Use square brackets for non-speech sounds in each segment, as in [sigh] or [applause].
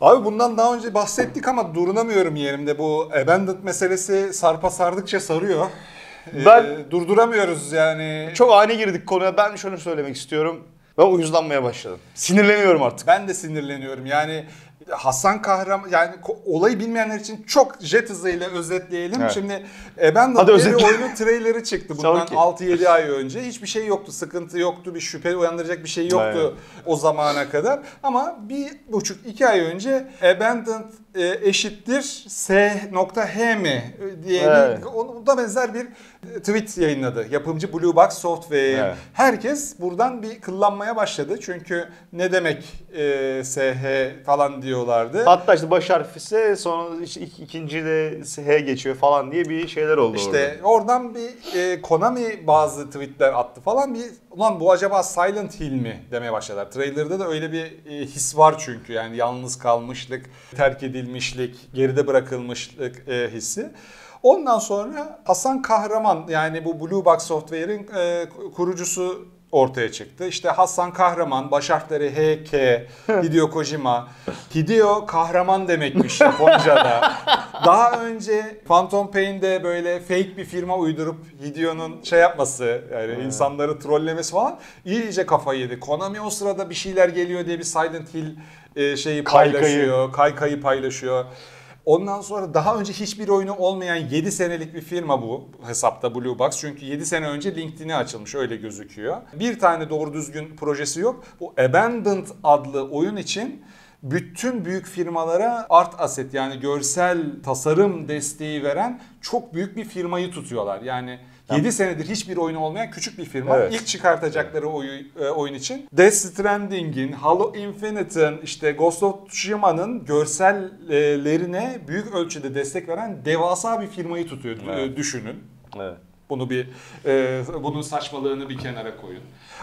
Abi bundan daha önce bahsettik ama durunamıyorum yerimde. Bu abandoned meselesi sarpa sardıkça sarıyor. Ben- Ee, durduramıyoruz yani. Çok ani girdik konuya. Ben şunu söylemek istiyorum. Ben uyuzlanmaya başladım. Sinirleniyorum artık. Ben de sinirleniyorum. Yani Hasan Kahraman yani olayı bilmeyenler için çok jet hızıyla özetleyelim. Evet. Şimdi Hadi diye özetle. bir oyunun trailerı çıktı bundan Çabuk ki. 6-7 ay önce. Hiçbir şey yoktu, sıkıntı yoktu, bir şüphe uyandıracak bir şey yoktu Evet. o zamana kadar. Ama bir buçuk iki ay önce Abandoned e, eşittir S.H mi diye Evet. bir, o da benzer bir tweet yayınladı. Yapımcı Blue Box Software. Evet. Herkes buradan bir kıllanmaya başladı. Çünkü ne demek e, SH falan diyorlardı. Hatta işte baş harfi ise sonra işte ik- ikinci de H geçiyor falan diye bir şeyler oldu İşte oradan bir e, Konami bazı tweetler attı falan bir ulan bu acaba Silent Hill mi demeye başladılar. Trailer'da da öyle bir e, his var çünkü yani yalnız kalmışlık, terk edilmişlik, geride bırakılmışlık e, hissi. Ondan sonra Hasan Kahraman yani bu Blue Box Software'in e, kurucusu ortaya çıktı. İşte Hasan Kahraman, baş harfleri H, K, Hideo Kojima. [laughs] Hideo kahraman demekmiş Japonca'da. [laughs] Daha önce Phantom Pain'de böyle fake bir firma uydurup Hideo'nun şey yapması, yani insanları trollemesi falan iyice kafayı yedi. Konami o sırada bir şeyler geliyor diye bir Silent Hill e, şeyi Kaykayı. paylaşıyor, kaykayı paylaşıyor. Ondan sonra daha önce hiçbir oyunu olmayan 7 senelik bir firma bu hesapta Blue Box. Çünkü 7 sene önce LinkedIn'i açılmış öyle gözüküyor. Bir tane doğru düzgün projesi yok. Bu Abandoned adlı oyun için bütün büyük firmalara art asset yani görsel tasarım desteği veren çok büyük bir firmayı tutuyorlar. Yani 7 senedir hiçbir oyunu olmayan küçük bir firma. Evet. İlk çıkartacakları oyu- e, oyun için Death Stranding'in, Halo Infinite'ın, işte Ghost of Tsushima'nın görsellerine büyük ölçüde destek veren devasa bir firmayı tutuyor. Evet. E, Düşünün. Evet. Bunu bir e, bunun saçmalığını bir kenara koyun.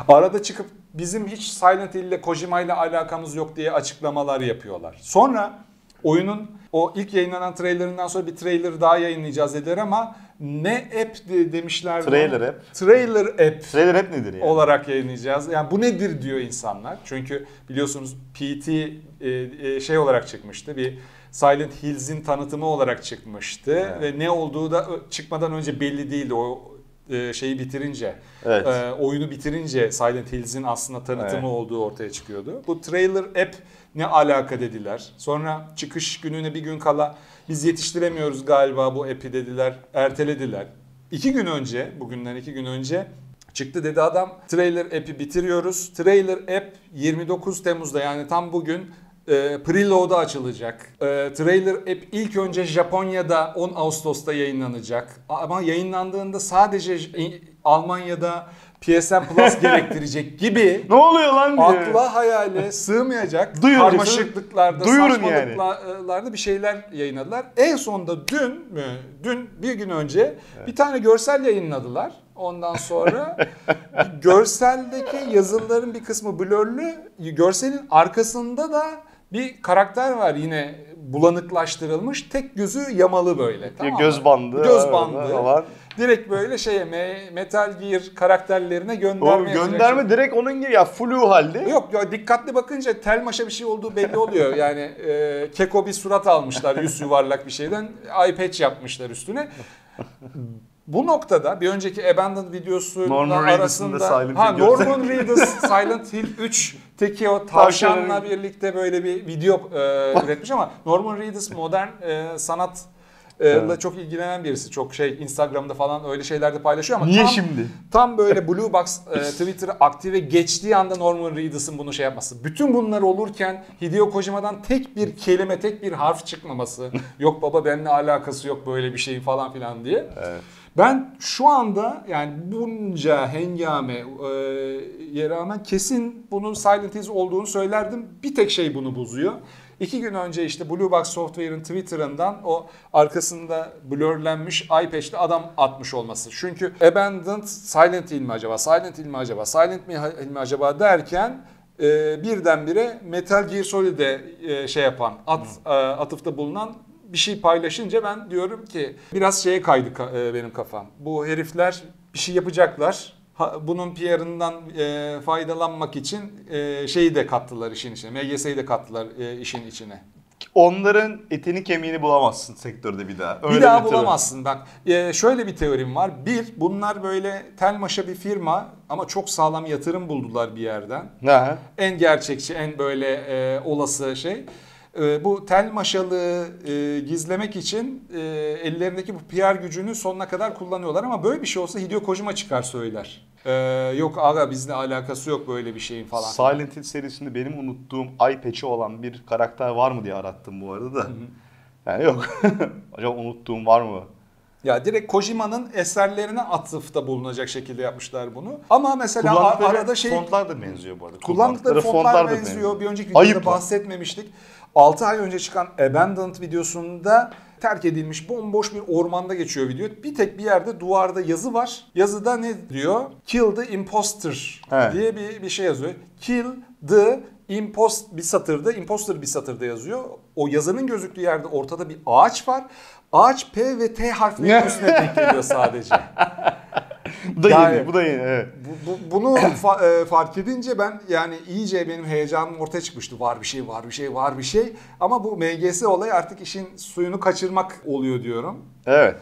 Arada çıkıp bizim hiç Silent Hill ile Kojima ile alakamız yok diye açıklamalar yapıyorlar. Sonra oyunun o ilk yayınlanan trailerından sonra bir trailer daha yayınlayacağız dediler ama ne app de- demişler. Trailer app. Trailer app Trailer hep nedir yani? olarak yayınlayacağız. Yani bu nedir diyor insanlar. Çünkü biliyorsunuz PT e, e, şey olarak çıkmıştı. Bir Silent Hills'in tanıtımı olarak çıkmıştı Evet. ve ne olduğu da çıkmadan önce belli değildi. O e, şeyi bitirince, Evet. oyunu bitirince Silent Hills'in aslında tanıtımı Evet. olduğu ortaya çıkıyordu. Bu trailer app ne alaka dediler. Sonra çıkış gününe bir gün kala biz yetiştiremiyoruz galiba bu app'i dediler. Ertelediler. İki gün önce, bugünden iki gün önce çıktı dedi adam trailer app'i bitiriyoruz. Trailer app 29 Temmuz'da yani tam bugün e, preload'a açılacak. E, trailer app ilk önce Japonya'da 10 Ağustos'ta yayınlanacak. Ama yayınlandığında sadece Almanya'da PSN Plus [laughs] gerektirecek gibi Ne oluyor lan diyor. akla hayale sığmayacak [laughs] Duyurun karmaşıklıklarda, Duyurun saçmalıklarda bir şeyler yayınladılar. En sonunda dün mü? Dün bir gün önce bir tane görsel yayınladılar. Ondan sonra [laughs] görseldeki yazıların bir kısmı blurlu. Görselin arkasında da bir karakter var yine bulanıklaştırılmış. Tek gözü yamalı böyle. Tamam? Göz bandı. Göz bandı. Falan. Direkt böyle şeye Me- Metal Gear karakterlerine O gönderme yapacak gönderme direkt onun gibi ya flu halde. Yok ya dikkatli bakınca tel maşa bir şey olduğu belli oluyor. Yani e, keko bir surat almışlar yüz yuvarlak bir şeyden. Eye patch yapmışlar üstüne. Bu noktada bir önceki Abandoned videosu arasında ha, Norman Reedus Silent Hill 3 teki o tavşanla birlikte böyle bir video e, üretmiş ama Norman Reedus modern e, sanat Evet. la çok ilgilenen birisi. Çok şey Instagram'da falan öyle şeylerde paylaşıyor ama Niye tam, şimdi? Tam böyle Blue Box e, [laughs] Twitter'ı aktive geçtiği anda Norman Reedus'ın bunu şey yapması. Bütün bunlar olurken Hideo Kojima'dan tek bir kelime, tek bir harf çıkmaması. [laughs] yok baba benimle alakası yok böyle bir şey falan filan diye. Evet. Ben şu anda yani bunca hengame e, rağmen kesin bunun Silent Hill olduğunu söylerdim. Bir tek şey bunu bozuyor. İki gün önce işte Blue Box Software'ın Twitter'ından o arkasında blurlenmiş patch'li adam atmış olması. Çünkü Abandoned Silent Hill mi acaba? Silent Hill mi acaba? Silent Hill mi acaba derken e, birdenbire Metal Gear Solid'e e, şey yapan, at, e, atıfta bulunan bir şey paylaşınca ben diyorum ki biraz şeye kaydı ka- e, benim kafam. Bu herifler bir şey yapacaklar. Bunun PR'ından e, faydalanmak için e, şeyi de kattılar işin içine. MGS'yi de kattılar e, işin içine. onların etini kemiğini bulamazsın sektörde bir daha. Öyle bir daha teori. bulamazsın. Bak e, şöyle bir teorim var. Bir, bunlar böyle telmaşa bir firma ama çok sağlam yatırım buldular bir yerden. Ne? En gerçekçi, en böyle e, olası şey. E, bu tel maşalığı e, gizlemek için e, ellerindeki bu PR gücünü sonuna kadar kullanıyorlar ama böyle bir şey olsa Hideo Kojima çıkar söyler. E, yok aga bizle alakası yok böyle bir şeyin falan. Silent Hill serisinde benim unuttuğum eye patch'i olan bir karakter var mı diye arattım bu arada da. Yani yok. [laughs] Acaba unuttuğum var mı? Ya direkt Kojima'nın eserlerine atıfta bulunacak şekilde yapmışlar bunu. Ama mesela Kullandıkları arada şey fontlar da benziyor bu arada. kullandıkları fontlar benziyor. Bir önceki videoda Ayıp lan. Bahsetmemiştik. 6 ay önce çıkan Abandoned videosunda terk edilmiş bomboş bir ormanda geçiyor video. Bir tek bir yerde duvarda yazı var. Yazıda ne diyor? Kill the imposter Evet. diye bir, bir şey yazıyor. Kill the impost bir satırda, imposter bir satırda yazıyor. O yazının gözüktüğü yerde ortada bir ağaç var. Ağaç P ve T harflerinin üstüne denk geliyor sadece. [laughs] Bu da Yani- yeni, bu da yeni evet. Bu, bu- bunu [coughs] fa- e, fark edince ben yani iyice benim heyecanım ortaya çıkmıştı. Var bir şey, var bir şey, var bir şey. Ama bu MGS olayı artık işin suyunu kaçırmak oluyor diyorum. Evet.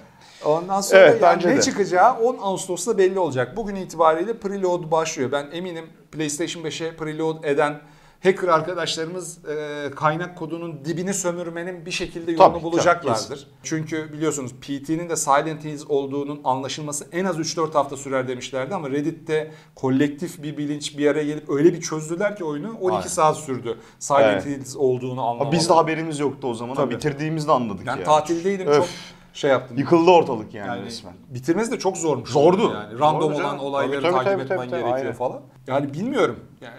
Ondan sonra Evet, yani ne de. çıkacağı 10 Ağustos'ta belli olacak. Bugün itibariyle preload başlıyor. Ben eminim PlayStation 5'e preload eden hacker arkadaşlarımız e, kaynak kodunun dibini sömürmenin bir şekilde yolunu Tabii, bulacaklardır. tabii, Çünkü biliyorsunuz PT'nin de Silent Hills olduğunun anlaşılması en az 3-4 hafta sürer demişlerdi ama Reddit'te kolektif bir bilinç bir araya gelip öyle bir çözdüler ki oyunu 12 Aynen. saat sürdü. Silent Evet. Hills olduğunu Ama anlamaları. biz de haberimiz yoktu o zaman. Tabii. Bitirdiğimizde anladık ben ya. tatildeydim Öf. çok şey yaptım. Yıkıldı ortalık yani, Yani resmen. bitirmesi de çok zormuş. Zordu. Yani random Zordu olan olayları Tabii, tabii, takip tabii, etmen tabii, tabii, gerekiyor aynen. falan. Yani bilmiyorum. Yani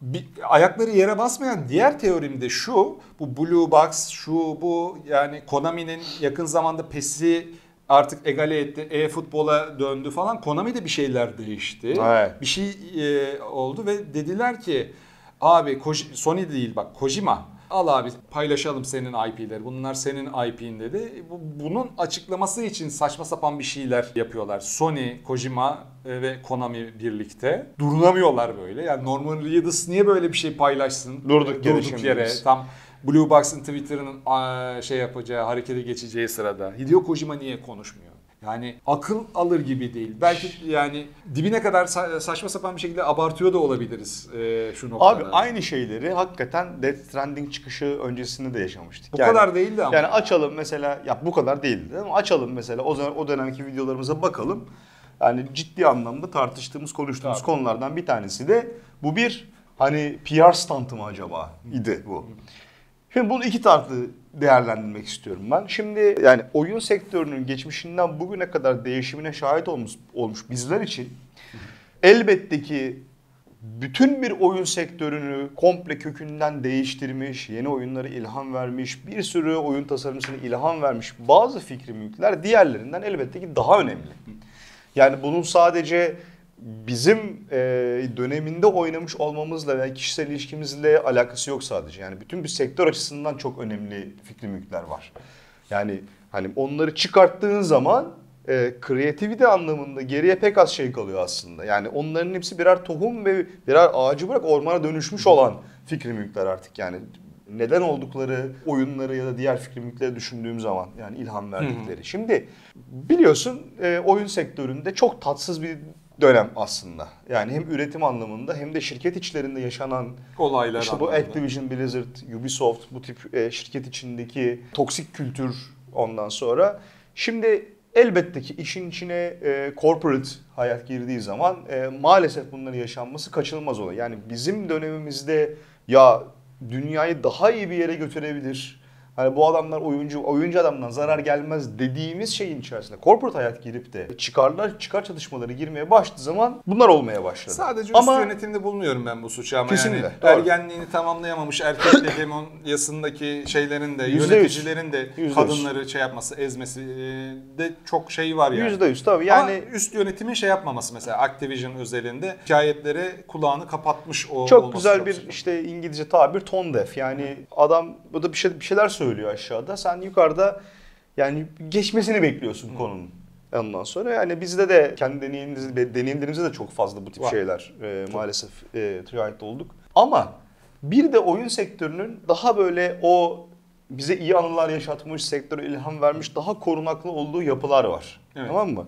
bir, ayakları yere basmayan diğer teorim de şu. Bu Blue Box, şu bu yani Konami'nin yakın zamanda PES'i artık egale etti. E-futbola döndü falan. Konami'de bir şeyler değişti. Evet. Bir şey e, oldu ve dediler ki abi Koji- Sony değil bak Kojima Al abi paylaşalım senin IP'leri. Bunlar senin IP'in dedi. Bu- Bunun açıklaması için saçma sapan bir şeyler yapıyorlar. Sony, Kojima e, ve Konami birlikte. Durunamıyorlar böyle. Yani Norman Reedus niye böyle bir şey paylaşsın? Durduk Durduk yere. biz. Tam Blue Box'ın Twitter'ın şey yapacağı, harekete geçeceği sırada. Hideo Kojima niye konuşmuyor? Yani akıl alır gibi değil. Belki yani dibine kadar sa- saçma sapan bir şekilde abartıyor da olabiliriz e, şu noktada. Abi aynı şeyleri hakikaten Death Stranding çıkışı öncesinde de yaşamıştık. Bu kadar değildi ama. Yani açalım mesela ya bu kadar değildi ama açalım mesela o zaman o dönemki videolarımıza bakalım. Yani ciddi anlamda tartıştığımız, konuştuğumuz Tabii. konulardan bir tanesi de bu bir hani PR stantı mı acaba idi bu. Şimdi bunu iki taraflı değerlendirmek istiyorum ben. Şimdi yani oyun sektörünün geçmişinden bugüne kadar değişimine şahit olmuş, olmuş bizler için elbette ki bütün bir oyun sektörünü komple kökünden değiştirmiş, yeni oyunlara ilham vermiş, bir sürü oyun tasarımcısına ilham vermiş bazı fikri mülkler diğerlerinden elbette ki daha önemli. Yani bunun sadece bizim e, döneminde oynamış olmamızla veya kişisel ilişkimizle alakası yok sadece. Yani bütün bir sektör açısından çok önemli fikri mülkler var. Yani hani onları çıkarttığın zaman e, kreativite anlamında geriye pek az şey kalıyor aslında. Yani onların hepsi birer tohum ve birer ağacı bırak ormana dönüşmüş olan fikri mülkler artık yani. Neden oldukları oyunları ya da diğer fikri mülkleri düşündüğüm zaman yani ilham verdikleri. Şimdi biliyorsun e, oyun sektöründe çok tatsız bir dönem aslında. Yani hem üretim anlamında hem de şirket içlerinde yaşanan olaylar işte bu anlamında. Activision, Blizzard, Ubisoft bu tip e, şirket içindeki toksik kültür ondan sonra. Şimdi elbette ki işin içine e, corporate hayat girdiği zaman e, maalesef bunların yaşanması kaçınılmaz oluyor. Yani bizim dönemimizde ya dünyayı daha iyi bir yere götürebilir. Hani bu adamlar oyuncu, oyuncu adamdan zarar gelmez dediğimiz şeyin içerisinde corporate hayat girip de çıkarlar, çıkar çatışmaları girmeye başladığı zaman bunlar olmaya başladı. Sadece Ama üst yönetimde bulmuyorum ben bu suçu ama Kesinlikle, yani doğru. ergenliğini tamamlayamamış erkek hegemonyasındaki [coughs] şeylerin de yöneticilerin de Yüzde yüz. kadınları şey yapması, ezmesi e, de çok şey var yani. Yüzde yüz tabii yani Ama üst yönetimin şey yapmaması mesela Activision özelinde hikayetlere kulağını kapatmış o Çok olması güzel çok bir güzel. işte İngilizce tabir tone deaf. Yani adam bu da bir şey bir şeyler söylüyor aşağıda. Sen yukarıda yani geçmesini bekliyorsun konunun. Ondan sonra yani bizde de kendi deneyimlerimizde, deneyimlerimizde de çok fazla bu tip Var. şeyler e, maalesef e, şahit olduk. Ama bir de oyun sektörünün daha böyle o bize iyi anılar yaşatmış, sektöre ilham vermiş daha korunaklı olduğu yapılar var. Evet. Tamam mı?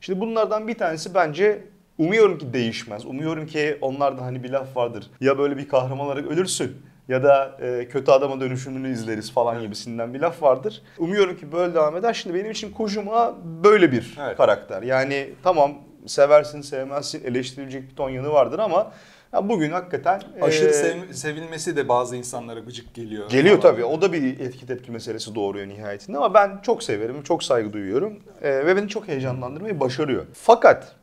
Şimdi bunlardan bir tanesi bence umuyorum ki değişmez. Umuyorum ki onlarda hani bir laf vardır. Ya böyle bir kahraman olarak ölürsün ya da e, kötü adama dönüşümünü izleriz falan gibisinden bir laf vardır. Umuyorum ki böyle devam eder. Şimdi benim için Kojima böyle bir Evet. karakter. Yani tamam seversin sevmezsin eleştirilecek bir ton yanı vardır ama ya bugün hakikaten Aşırı e, sev- sevilmesi de bazı insanlara gıcık geliyor. Geliyor tabii. O da bir etki tepki meselesi doğuruyor nihayetinde ama ben çok severim, çok saygı duyuyorum Ee, ve beni çok heyecanlandırmayı başarıyor. Fakat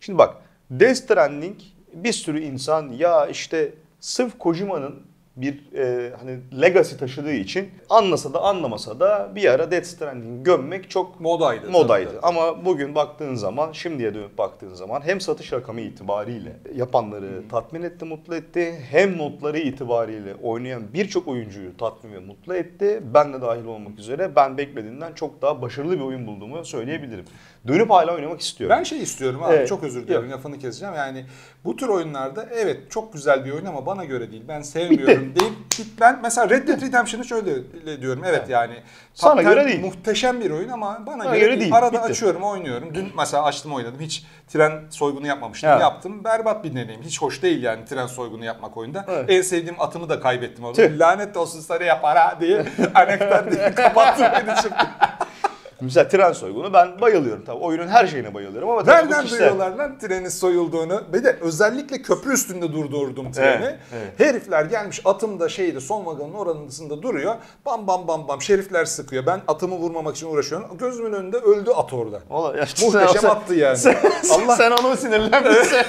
şimdi bak Death Stranding bir sürü insan ya işte sırf Kojima'nın bir e, hani legacy taşıdığı için anlasa da anlamasa da bir ara Death Stranding gömmek çok Modaydı. modaydı. tabii, tabii. Ama bugün baktığın zaman, şimdiye dönüp baktığın zaman hem satış rakamı itibariyle yapanları tatmin etti, mutlu etti. Hem notları itibariyle oynayan birçok oyuncuyu tatmin ve mutlu etti. Ben de dahil olmak üzere ben beklediğimden çok daha başarılı bir oyun bulduğumu söyleyebilirim. Dönüp hala oynamak istiyorum. Ben şey istiyorum abi Evet. çok özür dilerim Yok. lafını keseceğim. Yani bu tür oyunlarda evet çok güzel bir oyun ama bana göre değil. Ben sevmiyorum deyip git ben mesela Red Dead Redemption'ı şöyle diyorum. Evet yani Sana hakikaten göre değil. Muhteşem bir oyun ama bana, Bana göre, göre değil. Arada Bitti. açıyorum oynuyorum. Dün mesela açtım oynadım. Hiç tren soygunu yapmamıştım. Evet. Yaptım. Berbat bir deneyim. Hiç hoş değil yani tren soygunu yapmak oyunda. Evet. En sevdiğim atımı da kaybettim orada. Lanet olsun sarı yapar ha diye anekter diye [laughs] kapattım beni çıktım. [laughs] Mesela tren soygunu ben bayılıyorum tabii. Oyunun her şeyine bayılıyorum ama tabii Nereden kişisel. duyuyorlar lan trenin soyulduğunu? Bir de özellikle köprü üstünde durdurdum treni. Evet, evet. Herifler gelmiş atım da şeyde son vagonun oranısında duruyor. Bam bam bam bam şerifler sıkıyor. Ben atımı vurmamak için uğraşıyorum. Gözümün önünde öldü at orada. Vallahi ya Muhteşem sen- attı yani. Sen, Allah sen ona sinirlenmişsin. [laughs]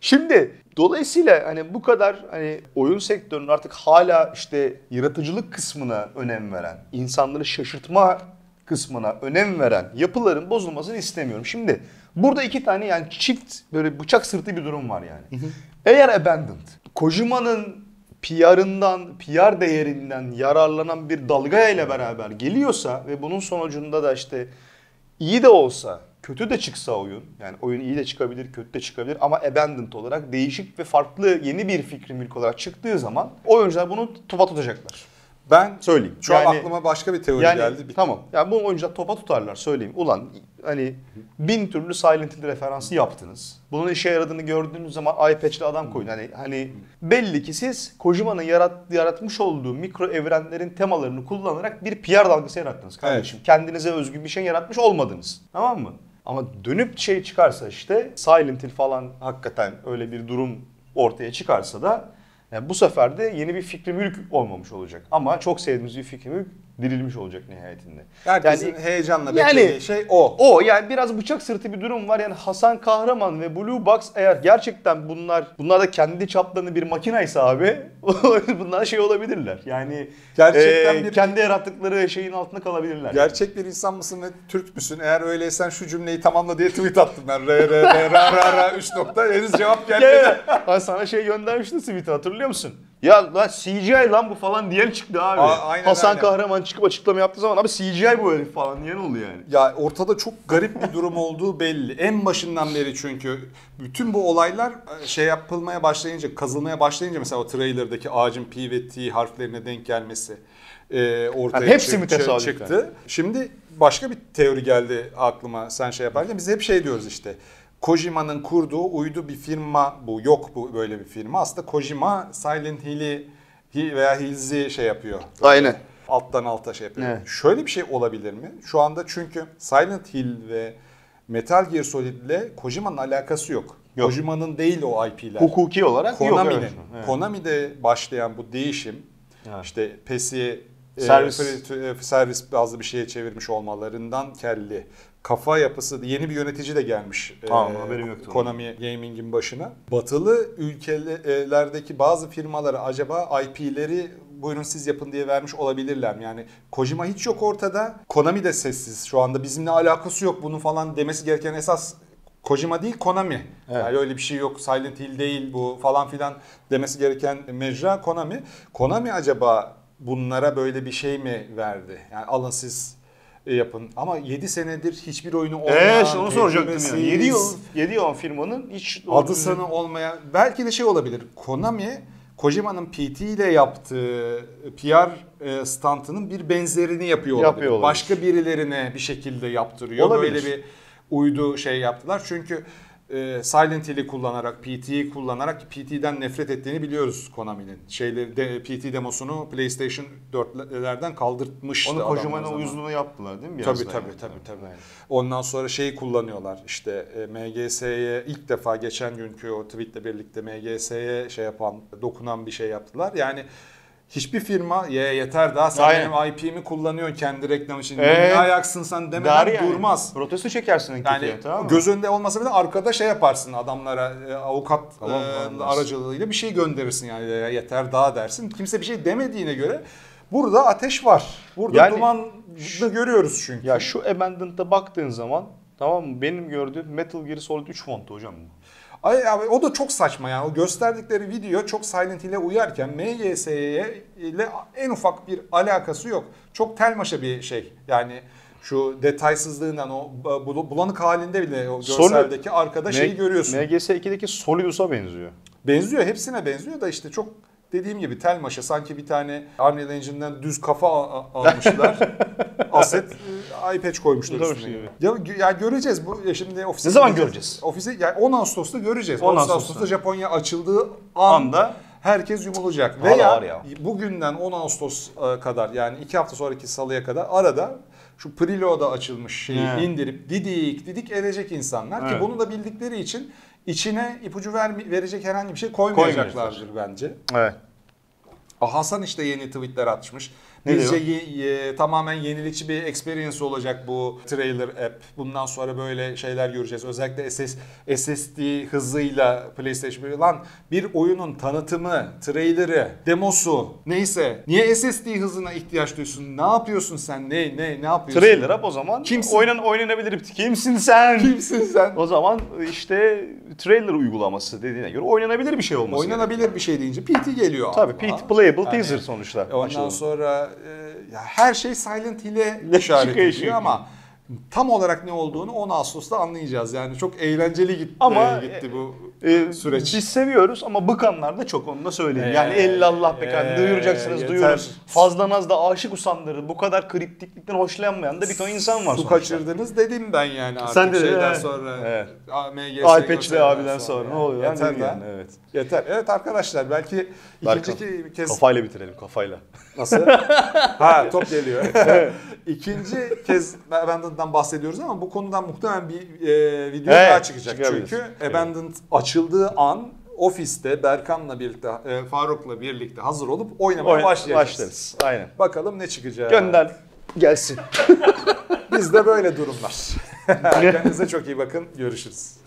Şimdi dolayısıyla hani bu kadar hani oyun sektörünün artık hala işte yaratıcılık kısmına önem veren, insanları şaşırtma kısmına önem veren yapıların bozulmasını istemiyorum. Şimdi burada iki tane yani çift böyle bıçak sırtı bir durum var yani. Eğer Abandoned, Kojima'nın PR'ından, PR değerinden yararlanan bir dalga ile beraber geliyorsa ve bunun sonucunda da işte iyi de olsa, kötü de çıksa oyun, yani oyun iyi de çıkabilir, kötü de çıkabilir ama abandoned olarak değişik ve farklı yeni bir fikrin ilk olarak çıktığı zaman oyuncular bunu topa tutacaklar. ben Söyleyeyim. şu an Yani- aklıma başka bir teori Yani geldi. Bir- tamam. Ya bu oyuncular topa tutarlar söyleyeyim. Ulan hani bin türlü Silent Hill referansı yaptınız. Bunun işe yaradığını gördüğünüz zaman patch'li adam koyun. Hani hani belli ki siz Kojima'nın yarat, yaratmış olduğu mikro evrenlerin temalarını kullanarak bir PR dalgası yarattınız kardeşim. Kendinize özgü bir şey yaratmış olmadınız. Tamam mı? Ama dönüp şey çıkarsa işte Silent Hill falan hakikaten öyle bir durum ortaya çıkarsa da yani bu sefer de yeni bir fikri mülk olmamış olacak. Ama çok sevdiğimiz bir fikri mülk dirilmiş olacak nihayetinde. Herkesin Yani- heyecanla yani- beklediği şey o. O yani biraz bıçak sırtı bir durum var. Yani Hasan Kahraman ve Blue Box eğer gerçekten bunlar bunlar da kendi çaplarını bir makinaysa abi [laughs] bunlar şey olabilirler. Yani Gerçekten e, bir- kendi yarattıkları şeyin altında kalabilirler. Gerçek bir insan mısın ve Türk müsün? Eğer öyleysen şu cümleyi tamamla diye tweet attım ben. R, R, R, R, R, R, 3 nokta. Henüz cevap gelmedi. [laughs] Ben sana şey göndermiştim tweet'i hatırlıyor musun? Ya lan CGI lan bu falan diyen çıktı abi. Aa, aynen, Hasan aynen. Kahraman çıkıp açıklama yaptığı zaman abi CGI bu herif falan diyen oluyor yani. Ya ortada çok garip bir durum olduğu belli. En başından beri çünkü bütün bu olaylar e, şey yapılmaya başlayınca, kazılmaya başlayınca mesela o trailer'daki ağacın P ve T harflerine denk gelmesi e, ortaya Yani hepsi çık- mi tesadüfen? çıktı. Şimdi başka bir teori geldi aklıma sen şey yaparken. Biz hep şey diyoruz işte. Kojima'nın kurduğu uydu bir firma bu. Yok bu böyle bir firma. Aslında Kojima Silent Hill'i Hill veya Hills'i şey yapıyor. Aynen. Alttan alta şey yapıyor. Evet. Şöyle bir şey olabilir mi? Şu anda çünkü Silent Hill ve Metal Gear Solid ile Kojima'nın alakası yok. Yok. Kojima'nın değil o IP'ler. Hukuki olarak yok. Konami'nin. evet. Evet. Konami'de başlayan bu değişim Evet. işte PES'i e, Servis. e, servis bazı bir şeye çevirmiş olmalarından kelli. Kafa yapısı yeni bir yönetici de gelmiş. e, Tamam, haberim yoktu. Konami Gaming'in başına. Batılı ülkelerdeki bazı firmalara acaba IP'leri buyurun siz yapın diye vermiş olabilirler? Yani Kojima hiç yok ortada. Konami de sessiz. Şu anda bizimle alakası yok bunun falan demesi gereken esas Kojima değil Konami. Evet. Yani öyle bir şey yok. Silent Hill değil bu falan filan demesi gereken mecra Konami. Konami acaba bunlara böyle bir şey mi verdi? Yani alın siz e, yapın. Ama 7 senedir hiçbir oyunu olmayan, Evet işte onu soracaktım tecrübesiz, 7 yıl 7 yıl firmanın hiç adı sanı olmayan belki de şey olabilir. Konami Kojima'nın PT ile yaptığı PR e, stantının bir benzerini yapıyor olabilir. Yapıyor olabilir. Başka birilerine bir şekilde yaptırıyor. Olabilir. Böyle bir uydu şey yaptılar. Çünkü e, Silent Hill'i kullanarak, PT'yi kullanarak PT'den nefret ettiğini biliyoruz Konami'nin. Şeyleri de, PT demosunu PlayStation 4'lerden kaldırtmıştı Onu Kojima'nın uyuzluğunu yaptılar değil mi? biraz Tabii tabii yani? tabii tabii. Aynen. Ondan sonra şeyi kullanıyorlar işte e, MGS'ye ilk defa geçen günkü o tweetle birlikte MGS'ye şey yapan, dokunan bir şey yaptılar. Yani hiçbir firma ye yeter daha sen Aynen. benim IP'mi kullanıyorsun kendi reklam için. Evet. Ne ayaksın sen demeden yani. durmaz. Protesto çekersin Yani tamam mı? göz önünde olmasa bile arkada şey yaparsın adamlara e, avukat Tamam, e, aracılığıyla bir şey gönderirsin yani ya yeter daha dersin. Kimse bir şey demediğine göre burada ateş var. Burada Yani- duman da görüyoruz çünkü. Ya şu Abandoned'a baktığın zaman tamam mı? Benim gördüğüm Metal Gear Solid 3 fontu hocam bu. Ay abi o da çok saçma yani. O gösterdikleri video çok Silent Hill'e uyarken MGS'ye ile en ufak bir alakası yok. Çok telmaşa bir şey. Yani şu detaysızlığından o bu- bulanık halinde bile o Solid- görseldeki arkada şeyi görüyorsun. MGS 2'deki Solidus'a benziyor. Benziyor hepsine benziyor da işte çok dediğim gibi tel maşa sanki bir tane Unreal Engine'den düz kafa almışlar. [laughs] Aset patch koymuşlar Tabii üstüne. Ya, ya göreceğiz bu ya şimdi ofise Ne zaman göreceğiz? Ofise yani 10 Ağustos'ta göreceğiz. 10 10 Ağustos'ta. Ağustos'ta Japonya açıldığı anda Anda herkes yumulacak. Valla Veya ya. bugünden 10 Ağustos e, kadar yani 2 hafta sonraki salıya kadar arada şu Preload'a açılmış şeyi He. indirip didik didik edecek insanlar ki Evet. bunu da bildikleri için içine ipucu ver, verecek herhangi bir şey Koymayacaklar. koymayacaklardır bence. evet. Hasan işte yeni tweetler atmış. Ne Bizce ye- tamamen yenilikçi bir experience olacak bu trailer app. Bundan sonra böyle şeyler göreceğiz. Özellikle SS, SSD hızıyla PlayStation 1 lan bir oyunun tanıtımı, trailerı, demosu neyse niye SSD hızına ihtiyaç duyuyorsun? Ne yapıyorsun sen? Ne ne ne yapıyorsun? Trailer up o zaman. Kimsin? Oynan, oynanabilir Kimsin sen? Kimsin sen? O zaman işte trailer uygulaması dediğine göre oynanabilir bir şey olması Oynanabilir bir şey deyince PT geliyor. Tabii. PT playable Yani- teaser sonuçta. Ondan Açılımı. sonra e, ya her şey Silent Hill'e işaret ediyor ama tam olarak ne olduğunu 10 Ağustos'ta anlayacağız. Yani çok eğlenceli gitti, Ama, gitti bu Ee, süreç. Biz seviyoruz ama bıkanlar da çok onu da söyleyeyim. Ee, yani elle Allah be ee, duyuracaksınız yeter. duyurun. Fazla naz da aşık usandırır. Bu kadar kriptiklikten hoşlanmayan da bir ton insan var Su kaçırdınız dedim ben yani artık Sen de- şeyden evet. sonra. Evet. Alpeçli abiden sonra, ne oluyor Yeter be. yani, evet. Yeter. Evet arkadaşlar belki Berkan, ikinci kez Kafayla bitirelim kafayla. Nasıl? [laughs] ha top geliyor. İkinci kez Abandoned'dan bahsediyoruz ama bu konudan muhtemelen bir e, video Evet, daha çıkacak. Çünkü Evet. Abandoned açıldığı an ofiste Berkan'la birlikte, e, Faruk'la birlikte hazır olup oynamaya Oyna- başlayacağız. Başlarız. Aynen. Bakalım ne çıkacak. Gönder gelsin. [laughs] Bizde böyle durumlar. [laughs] Kendinize çok iyi bakın. Görüşürüz.